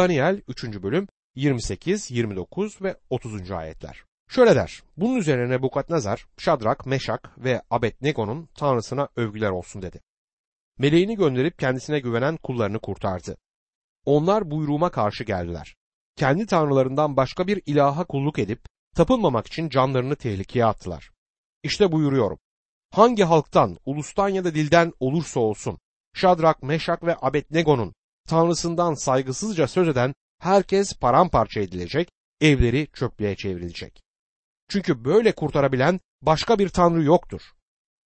Daniel 3. bölüm 28, 29 ve 30. ayetler. Şöyle der. Bunun üzerine Nebukadnezar, Şadrak, Meşak ve Abednego'nun tanrısına övgüler olsun dedi. Meleğini gönderip kendisine güvenen kullarını kurtardı. Onlar buyruğuma karşı geldiler. Kendi tanrılarından başka bir ilaha kulluk edip tapınmamak için canlarını tehlikeye attılar. İşte buyuruyorum. Hangi halktan, ulustan ya da dilden olursa olsun, Şadrak, Meşak ve Abednego'nun tanrısından saygısızca söz eden herkes paramparça edilecek, evleri çöplüğe çevrilecek. Çünkü böyle kurtarabilen başka bir tanrı yoktur.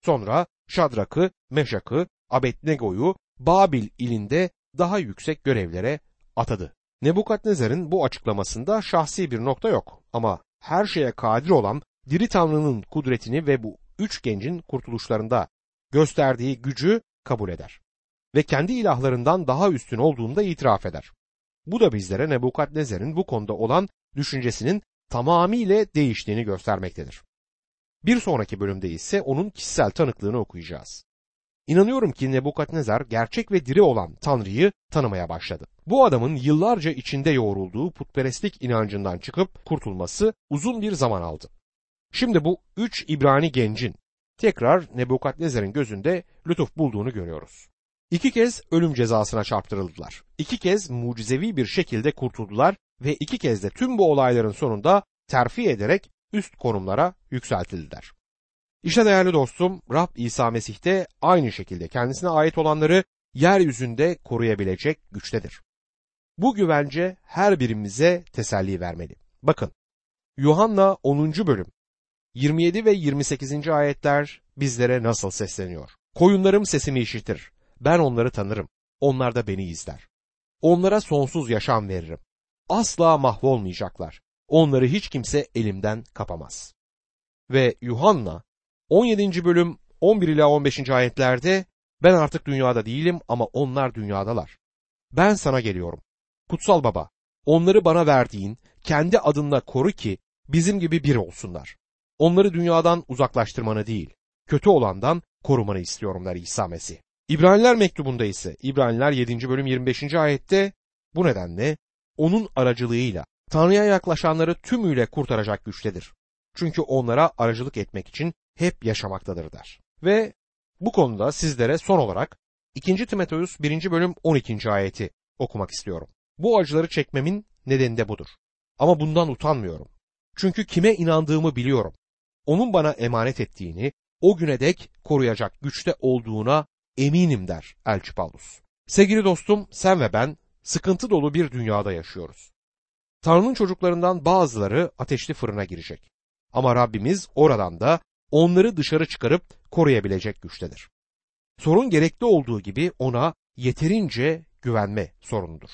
Sonra Şadrak'ı, Meşak'ı, Abednego'yu Babil ilinde daha yüksek görevlere atadı. Nebukadnezar'ın bu açıklamasında şahsi bir nokta yok ama her şeye kadir olan diri Tanrı'nın kudretini ve bu üç gencin kurtuluşlarında gösterdiği gücü kabul eder. Ve kendi ilahlarından daha üstün olduğunu da itiraf eder. Bu da bizlere Nebukadnezar'ın bu konuda olan düşüncesinin tamamıyla değiştiğini göstermektedir. Bir sonraki bölümde ise onun kişisel tanıklığını okuyacağız. İnanıyorum ki Nebukadnezar gerçek ve diri olan Tanrı'yı tanımaya başladı. Bu adamın yıllarca içinde yoğrulduğu putperestlik inancından çıkıp kurtulması uzun bir zaman aldı. Şimdi bu üç İbrani gencin tekrar Nebukadnezar'ın gözünde lütuf bulduğunu görüyoruz. İki kez ölüm cezasına çarptırıldılar. İki kez mucizevi bir şekilde kurtuldular ve iki kez de tüm bu olayların sonunda terfi ederek üst konumlara yükseltildiler. İşte değerli dostum Rab İsa Mesih de aynı şekilde kendisine ait olanları yeryüzünde koruyabilecek güçtedir. Bu güvence her birimize teselli vermeli. Bakın Yuhanna 10. bölüm 27 ve 28. ayetler bizlere nasıl sesleniyor? Koyunlarım sesimi işitir. Ben onları tanırım. Onlar da beni izler. Onlara sonsuz yaşam veririm. Asla mahvolmayacaklar. Onları hiç kimse elimden kapamaz. Ve Yuhanna 17. bölüm 11 ila 15. ayetlerde ben artık dünyada değilim ama onlar dünyadalar. Ben sana geliyorum. Kutsal Baba, onları bana verdiğin kendi adınla koru ki bizim gibi bir olsunlar. Onları dünyadan uzaklaştırmanı değil, kötü olandan korumanı istiyorum der İsa Mesih. İbraniler mektubunda ise İbraniler 7. bölüm 25. ayette bu nedenle onun aracılığıyla Tanrı'ya yaklaşanları tümüyle kurtaracak güçtedir. Çünkü onlara aracılık etmek için hep yaşamaktadır der. Ve bu konuda sizlere son olarak 2. Timoteus 1. bölüm 12. ayeti okumak istiyorum. Bu acıları çekmemin nedeni de budur. Ama bundan utanmıyorum. Çünkü kime inandığımı biliyorum. Onun bana emanet ettiğini, o güne dek koruyacak güçte olduğuna eminim der Elçi Paulus. Sevgili dostum sen ve ben sıkıntı dolu bir dünyada yaşıyoruz. Tanrı'nın çocuklarından bazıları ateşli fırına girecek. Ama Rabbimiz oradan da onları dışarı çıkarıp koruyabilecek güçtedir. Sorun gerekli olduğu gibi ona yeterince güvenme sorunudur.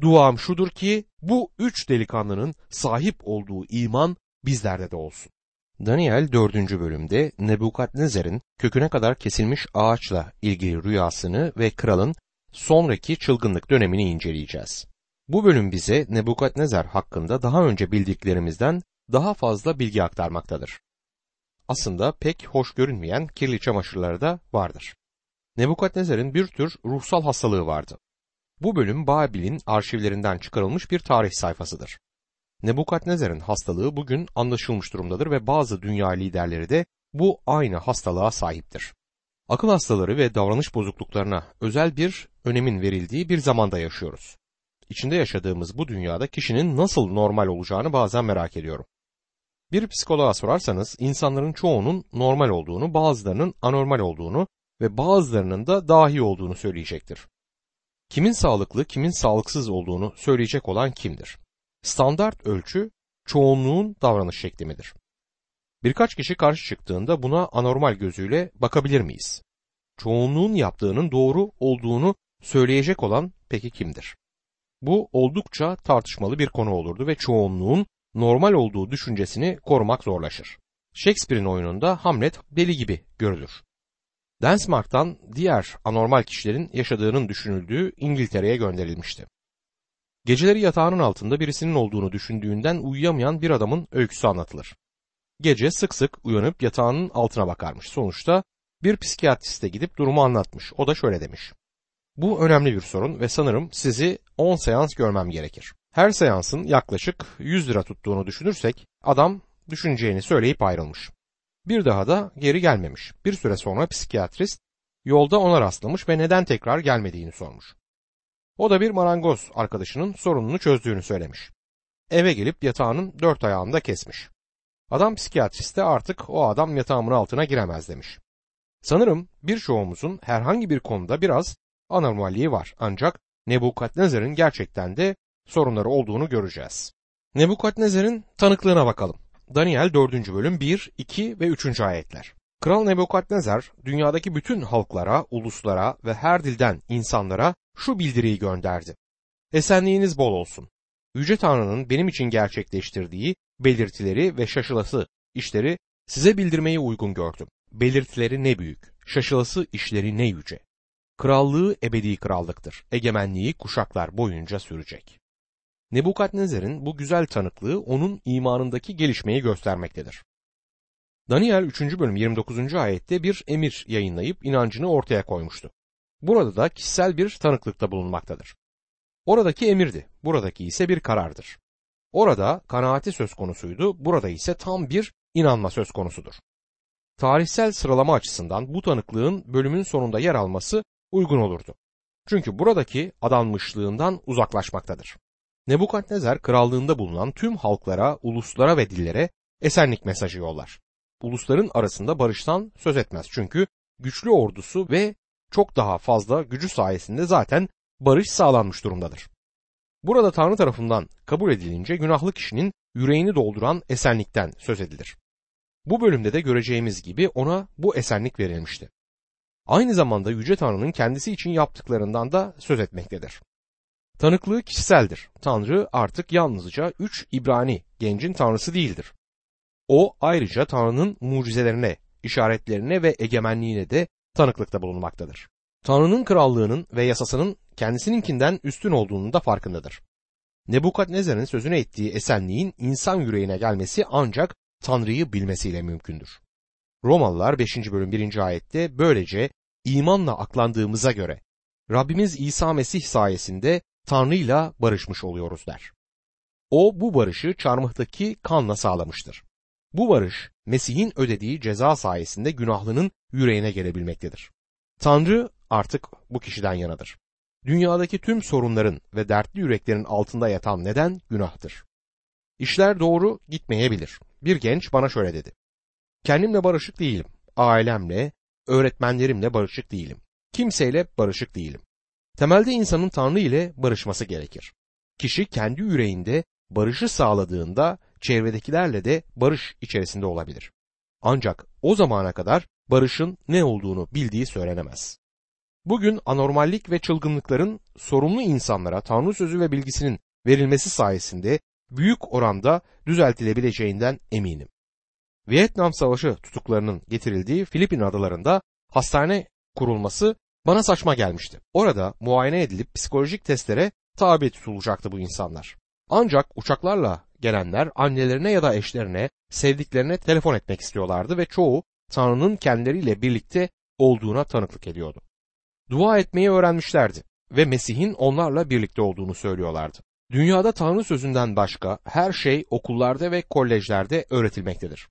Duam şudur ki bu üç delikanlının sahip olduğu iman bizlerde de olsun. Daniel 4. bölümde Nebukadnezar'ın köküne kadar kesilmiş ağaçla ilgili rüyasını ve kralın sonraki çılgınlık dönemini inceleyeceğiz. Bu bölüm bize Nebukadnezar hakkında daha önce bildiklerimizden daha fazla bilgi aktarmaktadır. Aslında pek hoş görünmeyen kirli çamaşırları da vardır. Nebukadnezar'ın bir tür ruhsal hastalığı vardı. Bu bölüm Babil'in arşivlerinden çıkarılmış bir tarih sayfasıdır. Nebukadnezar'ın hastalığı bugün anlaşılmış durumdadır ve bazı dünya liderleri de bu aynı hastalığa sahiptir. Akıl hastaları ve davranış bozukluklarına özel bir önemin verildiği bir zamanda yaşıyoruz. İçinde yaşadığımız bu dünyada kişinin nasıl normal olacağını bazen merak ediyorum. Bir psikoloğa sorarsanız insanların çoğunun normal olduğunu, bazılarının anormal olduğunu ve bazılarının da dahi olduğunu söyleyecektir. Kimin sağlıklı, kimin sağlıksız olduğunu söyleyecek olan kimdir? Standart ölçü çoğunluğun davranış şekli midir? Birkaç kişi karşı çıktığında buna anormal gözüyle bakabilir miyiz? Çoğunluğun yaptığının doğru olduğunu söyleyecek olan peki kimdir? Bu oldukça tartışmalı bir konu olurdu ve çoğunluğun normal olduğu düşüncesini korumak zorlaşır. Shakespeare'in oyununda Hamlet deli gibi görülür. Densmark'tan diğer anormal kişilerin yaşadığının düşünüldüğü İngiltere'ye gönderilmişti. Geceleri yatağının altında birisinin olduğunu düşündüğünden uyuyamayan bir adamın öyküsü anlatılır. Gece sık sık uyanıp yatağının altına bakarmış. Sonuçta bir psikiyatriste gidip durumu anlatmış. O da şöyle demiş. Bu önemli bir sorun ve sanırım sizi 10 seans görmem gerekir. Her seansın yaklaşık 100 lira tuttuğunu düşünürsek adam düşüneceğini söyleyip ayrılmış. Bir daha da geri gelmemiş. Bir süre sonra psikiyatrist yolda ona rastlamış ve neden tekrar gelmediğini sormuş. O da bir marangoz arkadaşının sorununu çözdüğünü söylemiş. Eve gelip yatağının dört ayağında kesmiş. Adam psikiyatriste artık o adam yatağımın altına giremez demiş. Sanırım birçoğumuzun herhangi bir konuda biraz anormalliği var ancak Nebukadnezar'ın gerçekten de sorunları olduğunu göreceğiz. Nebukadnezar'ın tanıklığına bakalım. Daniel 4. bölüm 1, 2 ve 3. ayetler. Kral Nebukadnezar dünyadaki bütün halklara, uluslara ve her dilden insanlara şu bildiriyi gönderdi. Esenliğiniz bol olsun. Yüce Tanrı'nın benim için gerçekleştirdiği belirtileri ve şaşılası işleri size bildirmeyi uygun gördüm. Belirtileri ne büyük, şaşılası işleri ne yüce. Krallığı ebedi krallıktır. Egemenliği kuşaklar boyunca sürecek. Nebukadnezar'ın bu güzel tanıklığı onun imanındaki gelişmeyi göstermektedir. Daniel 3. bölüm 29. ayette bir emir yayınlayıp inancını ortaya koymuştu. Burada da kişisel bir tanıklıkta bulunmaktadır. Oradaki emirdi, buradaki ise bir karardır. Orada kanaati söz konusuydu, burada ise tam bir inanma söz konusudur. Tarihsel sıralama açısından bu tanıklığın bölümün sonunda yer alması uygun olurdu. Çünkü buradaki adanmışlığından uzaklaşmaktadır. Nebukadnezar krallığında bulunan tüm halklara, uluslara ve dillere esenlik mesajı yollar. Ulusların arasında barıştan söz etmez çünkü güçlü ordusu ve çok daha fazla gücü sayesinde zaten barış sağlanmış durumdadır. Burada Tanrı tarafından kabul edilince günahlı kişinin yüreğini dolduran esenlikten söz edilir. Bu bölümde de göreceğimiz gibi ona bu esenlik verilmişti. Aynı zamanda Yüce Tanrı'nın kendisi için yaptıklarından da söz etmektedir. Tanıklığı kişiseldir. Tanrı artık yalnızca üç İbrani gencin tanrısı değildir. O ayrıca Tanrı'nın mucizelerine, işaretlerine ve egemenliğine de tanıklıkta bulunmaktadır. Tanrı'nın krallığının ve yasasının kendisininkinden üstün olduğunun da farkındadır. Nebukadnezar'ın sözüne ettiği esenliğin insan yüreğine gelmesi ancak Tanrı'yı bilmesiyle mümkündür. Romalılar 5. bölüm 1. ayette böylece imanla aklandığımıza göre Rabbimiz İsa Mesih sayesinde Tanrı'yla barışmış oluyoruz der. O bu barışı çarmıhtaki kanla sağlamıştır. Bu barış Mesih'in ödediği ceza sayesinde günahlının yüreğine gelebilmektedir. Tanrı artık bu kişiden yanadır. Dünyadaki tüm sorunların ve dertli yüreklerin altında yatan neden günahtır. İşler doğru gitmeyebilir. Bir genç bana şöyle dedi. Kendimle barışık değilim. Ailemle, öğretmenlerimle barışık değilim. Kimseyle barışık değilim. Temelde insanın Tanrı ile barışması gerekir. Kişi kendi yüreğinde barışı sağladığında çevredekilerle de barış içerisinde olabilir. Ancak o zamana kadar barışın ne olduğunu bildiği söylenemez. Bugün anormallik ve çılgınlıkların sorumlu insanlara Tanrı sözü ve bilgisinin verilmesi sayesinde büyük oranda düzeltilebileceğinden eminim. Vietnam Savaşı tutuklarının getirildiği Filipin adalarında hastane kurulması bana saçma gelmişti. Orada muayene edilip psikolojik testlere tabi tutulacaktı bu insanlar. Ancak uçaklarla gelenler annelerine ya da eşlerine, sevdiklerine telefon etmek istiyorlardı ve çoğu Tanrı'nın kendileriyle birlikte olduğuna tanıklık ediyordu. Dua etmeyi öğrenmişlerdi ve Mesih'in onlarla birlikte olduğunu söylüyorlardı. Dünyada Tanrı sözünden başka her şey okullarda ve kolejlerde öğretilmektedir.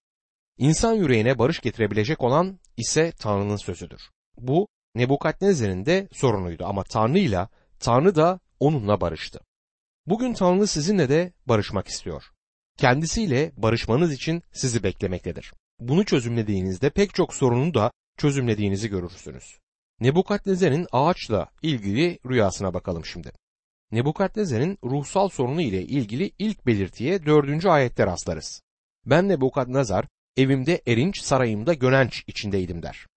İnsan yüreğine barış getirebilecek olan ise Tanrı'nın sözüdür. Bu Nebukadnezar'ın de sorunuydu ama Tanrı ile Tanrı da onunla barıştı. Bugün Tanrı sizinle de barışmak istiyor. Kendisiyle barışmanız için sizi beklemektedir. Bunu çözümlediğinizde pek çok sorunu da çözümlediğinizi görürsünüz. Nebukadnezar'ın ağaçla ilgili rüyasına bakalım şimdi. Nebukadnezar'ın ruhsal sorunu ile ilgili ilk belirtiye dördüncü ayette rastlarız. Ben Nebukadnezar evimde erinç sarayımda gönenç içindeydim der.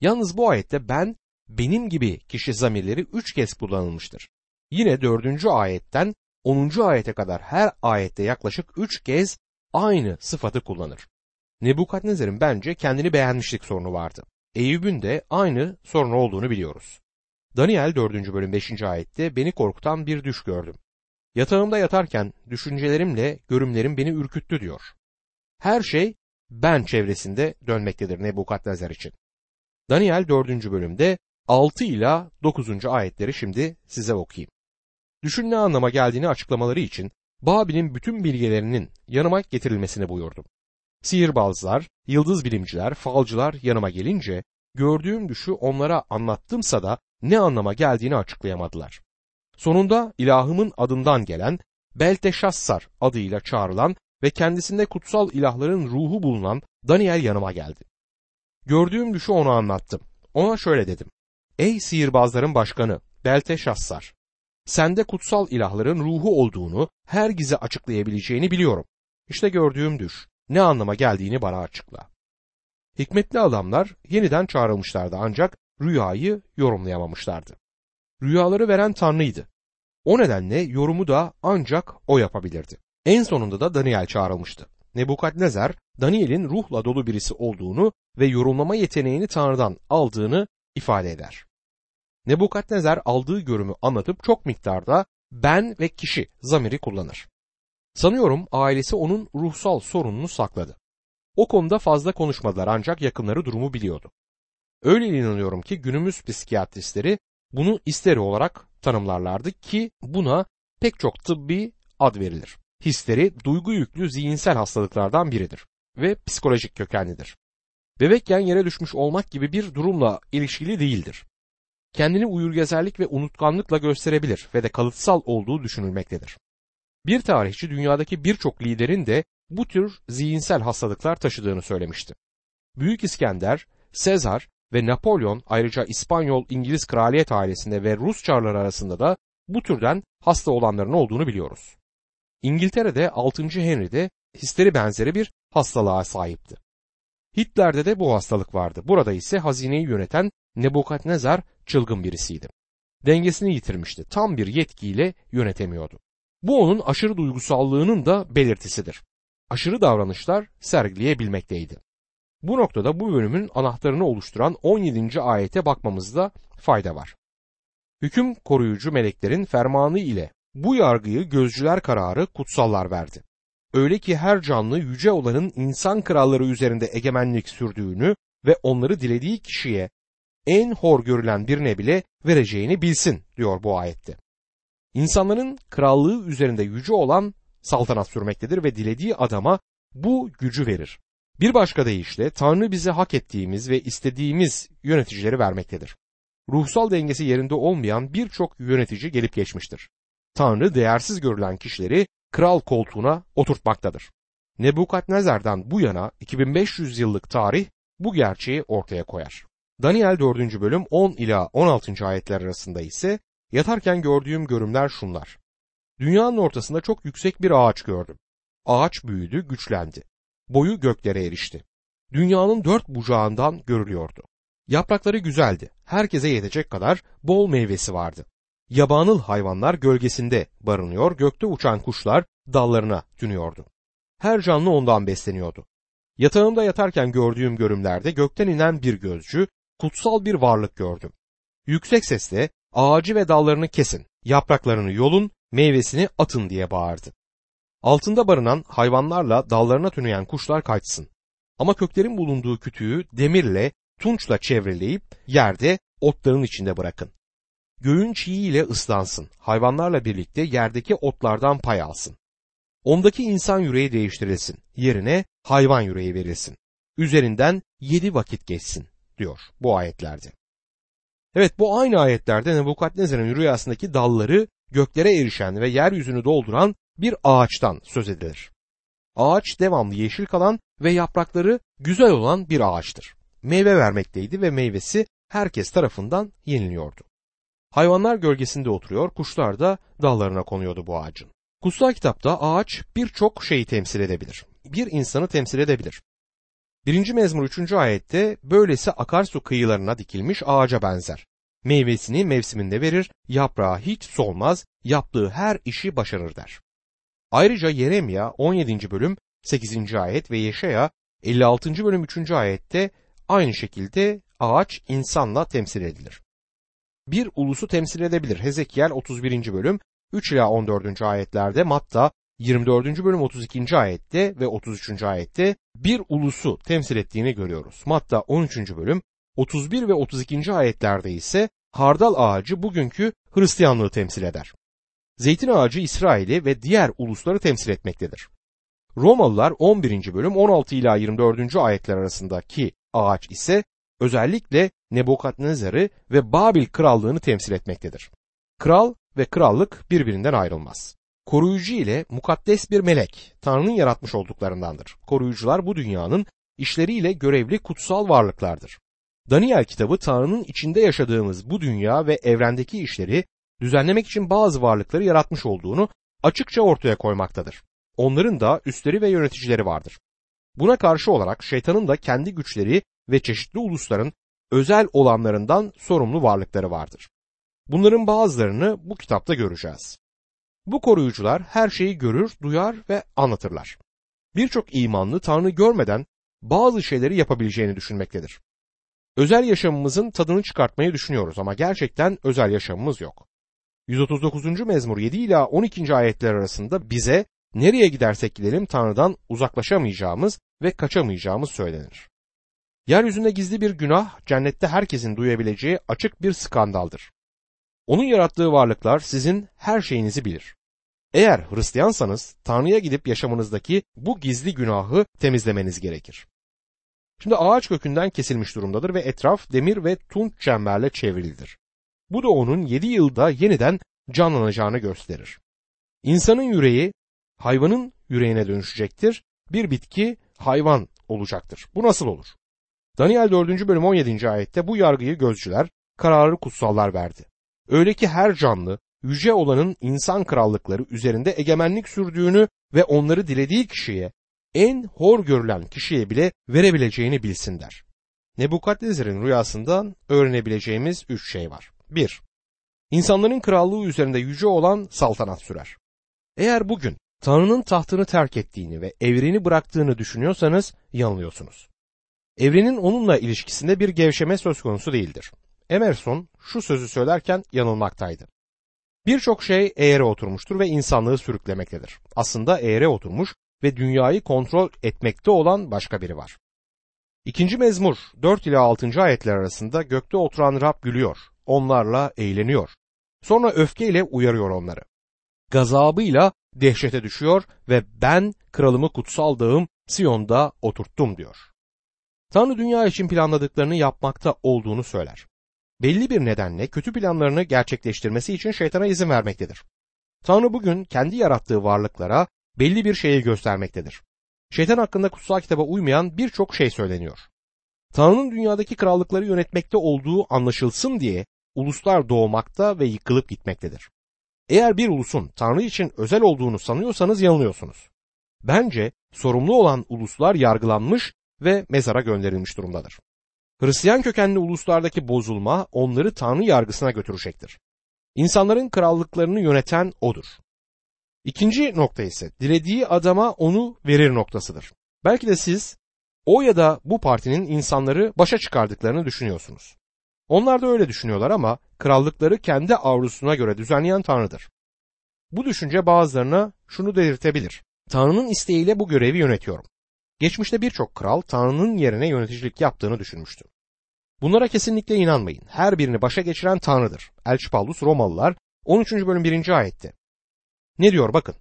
Yalnız bu ayette ben benim gibi kişi zamirleri üç kez kullanılmıştır. Yine dördüncü ayetten onuncu ayete kadar her ayette yaklaşık üç kez aynı sıfatı kullanır. Nebukadnezar'ın bence kendini beğenmişlik sorunu vardı. Eyüp'ün de aynı sorun olduğunu biliyoruz. Daniel 4. bölüm 5. ayette beni korkutan bir düş gördüm. Yatağımda yatarken düşüncelerimle görümlerim beni ürküttü diyor. Her şey ben çevresinde dönmektedir Nebukadnezar için. Daniel 4. bölümde 6 ila 9. ayetleri şimdi size okuyayım. Düşün ne anlama geldiğini açıklamaları için Babil'in bütün bilgelerinin yanıma getirilmesini buyurdum. Sihirbazlar, yıldız bilimciler, falcılar yanıma gelince gördüğüm düşü onlara anlattımsa da ne anlama geldiğini açıklayamadılar. Sonunda ilahımın adından gelen Belteşassar adıyla çağrılan ve kendisinde kutsal ilahların ruhu bulunan Daniel yanıma geldi. Gördüğüm düşü ona anlattım. Ona şöyle dedim. Ey sihirbazların başkanı Belteşassar! Sende kutsal ilahların ruhu olduğunu, her gize açıklayabileceğini biliyorum. İşte gördüğüm düş. Ne anlama geldiğini bana açıkla. Hikmetli adamlar yeniden çağrılmışlardı ancak rüyayı yorumlayamamışlardı. Rüyaları veren Tanrı'ydı. O nedenle yorumu da ancak o yapabilirdi. En sonunda da Daniel çağrılmıştı. Nebukadnezar, Daniel'in ruhla dolu birisi olduğunu ve yorumlama yeteneğini Tanrı'dan aldığını ifade eder. Nebukadnezar aldığı görümü anlatıp çok miktarda ben ve kişi zamiri kullanır. Sanıyorum ailesi onun ruhsal sorununu sakladı. O konuda fazla konuşmadılar ancak yakınları durumu biliyordu. Öyle inanıyorum ki günümüz psikiyatristleri bunu isteri olarak tanımlarlardı ki buna pek çok tıbbi ad verilir. Histeri duygu yüklü zihinsel hastalıklardan biridir ve psikolojik kökenlidir. Bebekken yere düşmüş olmak gibi bir durumla ilişkili değildir. Kendini uyurgezerlik ve unutkanlıkla gösterebilir ve de kalıtsal olduğu düşünülmektedir. Bir tarihçi dünyadaki birçok liderin de bu tür zihinsel hastalıklar taşıdığını söylemişti. Büyük İskender, Sezar ve Napolyon ayrıca İspanyol İngiliz kraliyet ailesinde ve Rus çarları arasında da bu türden hasta olanların olduğunu biliyoruz. İngiltere'de 6. Henry de histeri benzeri bir hastalığa sahipti. Hitler'de de bu hastalık vardı. Burada ise hazineyi yöneten Nebukadnezar çılgın birisiydi. Dengesini yitirmişti. Tam bir yetkiyle yönetemiyordu. Bu onun aşırı duygusallığının da belirtisidir. Aşırı davranışlar sergileyebilmekteydi. Bu noktada bu bölümün anahtarını oluşturan 17. ayete bakmamızda fayda var. Hüküm koruyucu meleklerin fermanı ile bu yargıyı gözcüler kararı kutsallar verdi. Öyle ki her canlı yüce olanın insan kralları üzerinde egemenlik sürdüğünü ve onları dilediği kişiye en hor görülen birine bile vereceğini bilsin diyor bu ayette. İnsanların krallığı üzerinde yüce olan saltanat sürmektedir ve dilediği adama bu gücü verir. Bir başka deyişle Tanrı bize hak ettiğimiz ve istediğimiz yöneticileri vermektedir. Ruhsal dengesi yerinde olmayan birçok yönetici gelip geçmiştir. Tanrı değersiz görülen kişileri kral koltuğuna oturtmaktadır. Nebukadnezar'dan bu yana 2500 yıllık tarih bu gerçeği ortaya koyar. Daniel 4. bölüm 10 ila 16. ayetler arasında ise yatarken gördüğüm görümler şunlar. Dünyanın ortasında çok yüksek bir ağaç gördüm. Ağaç büyüdü, güçlendi. Boyu göklere erişti. Dünyanın dört bucağından görülüyordu. Yaprakları güzeldi. Herkese yetecek kadar bol meyvesi vardı. Yabanıl hayvanlar gölgesinde barınıyor, gökte uçan kuşlar dallarına tünüyordu. Her canlı ondan besleniyordu. Yatağımda yatarken gördüğüm görümlerde gökten inen bir gözcü, kutsal bir varlık gördüm. Yüksek sesle ağacı ve dallarını kesin, yapraklarını yolun, meyvesini atın diye bağırdı. Altında barınan hayvanlarla dallarına tüneyen kuşlar kaçsın. Ama köklerin bulunduğu kütüğü demirle, tunçla çevreleyip yerde otların içinde bırakın. Göğün çiğiyle ıslansın. Hayvanlarla birlikte yerdeki otlardan pay alsın. Ondaki insan yüreği değiştirilsin. Yerine hayvan yüreği verilsin. Üzerinden yedi vakit geçsin diyor bu ayetlerde. Evet bu aynı ayetlerde Nebukadnezar'ın rüyasındaki dalları göklere erişen ve yeryüzünü dolduran bir ağaçtan söz edilir. Ağaç devamlı yeşil kalan ve yaprakları güzel olan bir ağaçtır. Meyve vermekteydi ve meyvesi herkes tarafından yeniliyordu. Hayvanlar gölgesinde oturuyor, kuşlar da dallarına konuyordu bu ağacın. Kutsal kitapta ağaç birçok şeyi temsil edebilir. Bir insanı temsil edebilir. Birinci mezmur 3. ayette böylesi akarsu kıyılarına dikilmiş ağaca benzer. Meyvesini mevsiminde verir, yaprağı hiç solmaz, yaptığı her işi başarır der. Ayrıca Yeremya 17. bölüm 8. ayet ve Yeşaya 56. bölüm 3. ayette aynı şekilde ağaç insanla temsil edilir. Bir ulusu temsil edebilir. Hezekiel 31. bölüm 3 ila 14. ayetlerde Matta 24. bölüm 32. ayette ve 33. ayette bir ulusu temsil ettiğini görüyoruz. Matta 13. bölüm 31 ve 32. ayetlerde ise hardal ağacı bugünkü Hristiyanlığı temsil eder. Zeytin ağacı İsrail'i ve diğer ulusları temsil etmektedir. Romalılar 11. bölüm 16 ila 24. ayetler arasındaki ağaç ise özellikle Nebukadnezar'ı ve Babil krallığını temsil etmektedir. Kral ve krallık birbirinden ayrılmaz. Koruyucu ile mukaddes bir melek, Tanrı'nın yaratmış olduklarındandır. Koruyucular bu dünyanın işleriyle görevli kutsal varlıklardır. Daniel kitabı Tanrı'nın içinde yaşadığımız bu dünya ve evrendeki işleri düzenlemek için bazı varlıkları yaratmış olduğunu açıkça ortaya koymaktadır. Onların da üstleri ve yöneticileri vardır. Buna karşı olarak şeytanın da kendi güçleri ve çeşitli ulusların özel olanlarından sorumlu varlıkları vardır. Bunların bazılarını bu kitapta göreceğiz. Bu koruyucular her şeyi görür, duyar ve anlatırlar. Birçok imanlı Tanrı görmeden bazı şeyleri yapabileceğini düşünmektedir. Özel yaşamımızın tadını çıkartmayı düşünüyoruz ama gerçekten özel yaşamımız yok. 139. mezmur 7 ila 12. ayetler arasında bize nereye gidersek gidelim Tanrı'dan uzaklaşamayacağımız ve kaçamayacağımız söylenir. Yeryüzünde gizli bir günah cennette herkesin duyabileceği açık bir skandaldır. Onun yarattığı varlıklar sizin her şeyinizi bilir. Eğer Hristiyansanız Tanrı'ya gidip yaşamınızdaki bu gizli günahı temizlemeniz gerekir. Şimdi ağaç kökünden kesilmiş durumdadır ve etraf demir ve tunç çemberle çevrilidir. Bu da onun yedi yılda yeniden canlanacağını gösterir. İnsanın yüreği hayvanın yüreğine dönüşecektir. Bir bitki hayvan olacaktır. Bu nasıl olur? Daniel 4. bölüm 17. ayette bu yargıyı gözcüler, kararı kutsallar verdi. Öyle ki her canlı yüce olanın insan krallıkları üzerinde egemenlik sürdüğünü ve onları dilediği kişiye en hor görülen kişiye bile verebileceğini bilsinler. Nebukadnezar'ın rüyasından öğrenebileceğimiz üç şey var. 1. İnsanların krallığı üzerinde yüce olan saltanat sürer. Eğer bugün Tanrı'nın tahtını terk ettiğini ve evreni bıraktığını düşünüyorsanız yanılıyorsunuz. Evrenin onunla ilişkisinde bir gevşeme söz konusu değildir. Emerson şu sözü söylerken yanılmaktaydı. Birçok şey eğere oturmuştur ve insanlığı sürüklemektedir. Aslında eğere oturmuş ve dünyayı kontrol etmekte olan başka biri var. İkinci mezmur 4 ile 6. ayetler arasında gökte oturan Rab gülüyor, onlarla eğleniyor. Sonra öfkeyle uyarıyor onları. Gazabıyla dehşete düşüyor ve ben kralımı kutsal dağım Siyon'da oturttum diyor. Tanrı dünya için planladıklarını yapmakta olduğunu söyler. Belli bir nedenle kötü planlarını gerçekleştirmesi için şeytana izin vermektedir. Tanrı bugün kendi yarattığı varlıklara belli bir şeyi göstermektedir. Şeytan hakkında kutsal kitaba uymayan birçok şey söyleniyor. Tanrı'nın dünyadaki krallıkları yönetmekte olduğu anlaşılsın diye uluslar doğmakta ve yıkılıp gitmektedir. Eğer bir ulusun Tanrı için özel olduğunu sanıyorsanız yanılıyorsunuz. Bence sorumlu olan uluslar yargılanmış ve mezara gönderilmiş durumdadır. Hristiyan kökenli uluslardaki bozulma onları Tanrı yargısına götürecektir. İnsanların krallıklarını yöneten odur. İkinci nokta ise dilediği adama onu verir noktasıdır. Belki de siz o ya da bu partinin insanları başa çıkardıklarını düşünüyorsunuz. Onlar da öyle düşünüyorlar ama krallıkları kendi arzusuna göre düzenleyen Tanrı'dır. Bu düşünce bazılarına şunu delirtebilir. Tanrı'nın isteğiyle bu görevi yönetiyorum. Geçmişte birçok kral Tanrı'nın yerine yöneticilik yaptığını düşünmüştü. Bunlara kesinlikle inanmayın. Her birini başa geçiren Tanrı'dır. Elçi Paulus Romalılar 13. bölüm 1. ayette. Ne diyor bakın.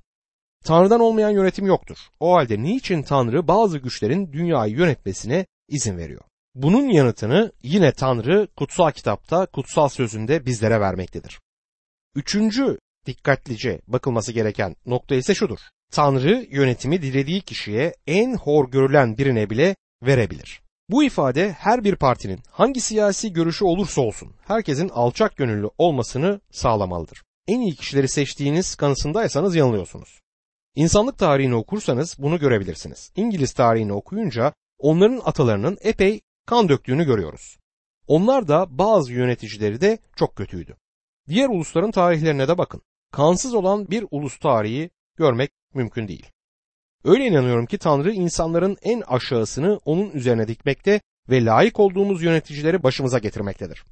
Tanrı'dan olmayan yönetim yoktur. O halde niçin Tanrı bazı güçlerin dünyayı yönetmesine izin veriyor? Bunun yanıtını yine Tanrı kutsal kitapta, kutsal sözünde bizlere vermektedir. Üçüncü dikkatlice bakılması gereken nokta ise şudur. Tanrı yönetimi dilediği kişiye en hor görülen birine bile verebilir. Bu ifade her bir partinin hangi siyasi görüşü olursa olsun herkesin alçak gönüllü olmasını sağlamalıdır. En iyi kişileri seçtiğiniz kanısındaysanız yanılıyorsunuz. İnsanlık tarihini okursanız bunu görebilirsiniz. İngiliz tarihini okuyunca onların atalarının epey kan döktüğünü görüyoruz. Onlar da bazı yöneticileri de çok kötüydü. Diğer ulusların tarihlerine de bakın. Kansız olan bir ulus tarihi görmek mümkün değil. Öyle inanıyorum ki Tanrı insanların en aşağısını onun üzerine dikmekte ve layık olduğumuz yöneticileri başımıza getirmektedir.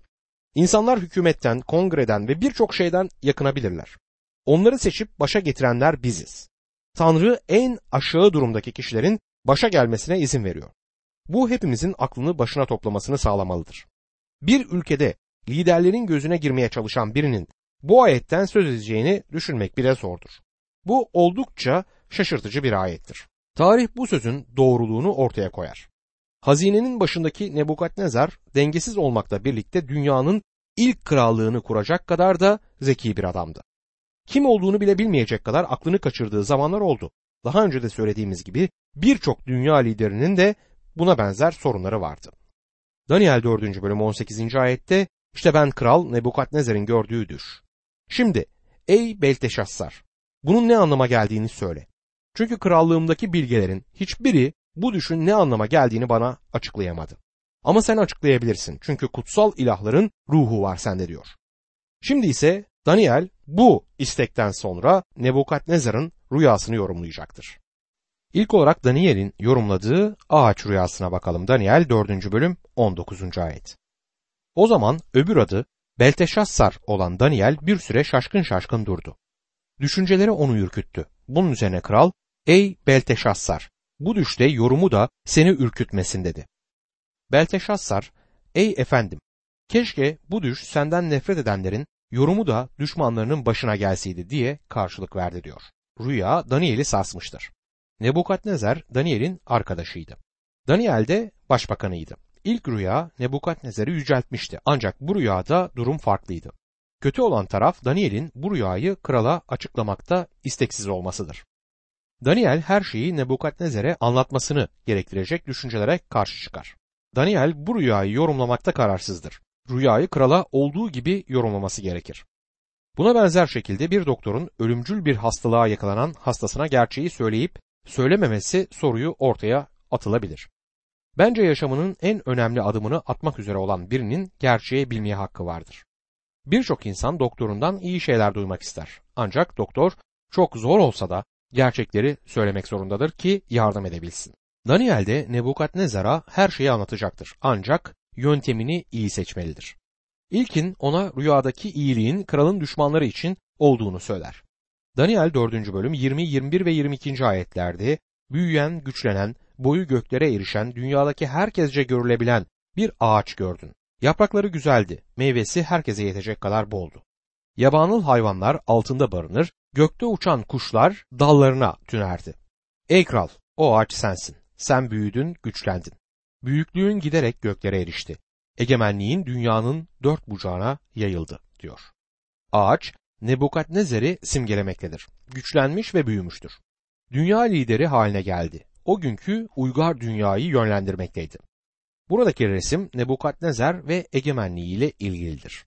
İnsanlar hükümetten, kongreden ve birçok şeyden yakınabilirler. Onları seçip başa getirenler biziz. Tanrı en aşağı durumdaki kişilerin başa gelmesine izin veriyor. Bu hepimizin aklını başına toplamasını sağlamalıdır. Bir ülkede liderlerin gözüne girmeye çalışan birinin bu ayetten söz edeceğini düşünmek bile zordur. Bu oldukça şaşırtıcı bir ayettir. Tarih bu sözün doğruluğunu ortaya koyar. Hazinenin başındaki Nebukadnezar dengesiz olmakla birlikte dünyanın ilk krallığını kuracak kadar da zeki bir adamdı. Kim olduğunu bile bilmeyecek kadar aklını kaçırdığı zamanlar oldu. Daha önce de söylediğimiz gibi birçok dünya liderinin de buna benzer sorunları vardı. Daniel 4. bölüm 18. ayette işte ben kral Nebukadnezar'ın gördüğü düş. Şimdi ey Belteşassar bunun ne anlama geldiğini söyle. Çünkü krallığımdaki bilgelerin hiçbiri bu düşün ne anlama geldiğini bana açıklayamadı. Ama sen açıklayabilirsin çünkü kutsal ilahların ruhu var sende diyor. Şimdi ise Daniel bu istekten sonra Nebukadnezar'ın rüyasını yorumlayacaktır. İlk olarak Daniel'in yorumladığı ağaç rüyasına bakalım. Daniel 4. bölüm 19. ayet. O zaman öbür adı Belteşassar olan Daniel bir süre şaşkın şaşkın durdu. Düşünceleri onu ürküttü. Bunun üzerine kral, ey Belteşassar, bu düşte yorumu da seni ürkütmesin dedi. Belteşassar, ey efendim, keşke bu düş senden nefret edenlerin yorumu da düşmanlarının başına gelseydi diye karşılık verdi diyor. Rüya Daniel'i sarsmıştır. Nebukadnezar Daniel'in arkadaşıydı. Daniel de başbakanıydı. İlk rüya Nebukadnezar'ı yüceltmişti ancak bu rüyada durum farklıydı. Kötü olan taraf Daniel'in bu rüyayı krala açıklamakta isteksiz olmasıdır. Daniel her şeyi Nebukadnezar'e anlatmasını gerektirecek düşüncelere karşı çıkar. Daniel bu rüyayı yorumlamakta kararsızdır. Rüyayı krala olduğu gibi yorumlaması gerekir. Buna benzer şekilde bir doktorun ölümcül bir hastalığa yakalanan hastasına gerçeği söyleyip söylememesi soruyu ortaya atılabilir. Bence yaşamının en önemli adımını atmak üzere olan birinin gerçeği bilmeye hakkı vardır. Birçok insan doktorundan iyi şeyler duymak ister. Ancak doktor çok zor olsa da gerçekleri söylemek zorundadır ki yardım edebilsin. Daniel de Nebukadnezar'a her şeyi anlatacaktır. Ancak yöntemini iyi seçmelidir. İlkin ona rüyadaki iyiliğin kralın düşmanları için olduğunu söyler. Daniel 4. bölüm 20, 21 ve 22. ayetlerde büyüyen, güçlenen, boyu göklere erişen, dünyadaki herkesce görülebilen bir ağaç gördün. Yaprakları güzeldi, meyvesi herkese yetecek kadar boldu. Yabanıl hayvanlar altında barınır, gökte uçan kuşlar dallarına tünerdi. Ey kral, o ağaç sensin. Sen büyüdün, güçlendin. Büyüklüğün giderek göklere erişti. Egemenliğin dünyanın dört bucağına yayıldı, diyor. Ağaç, Nebukadnezer'i simgelemektedir. Güçlenmiş ve büyümüştür. Dünya lideri haline geldi. O günkü uygar dünyayı yönlendirmekteydi. Buradaki resim Nebukadnezer ve egemenliği ile ilgilidir.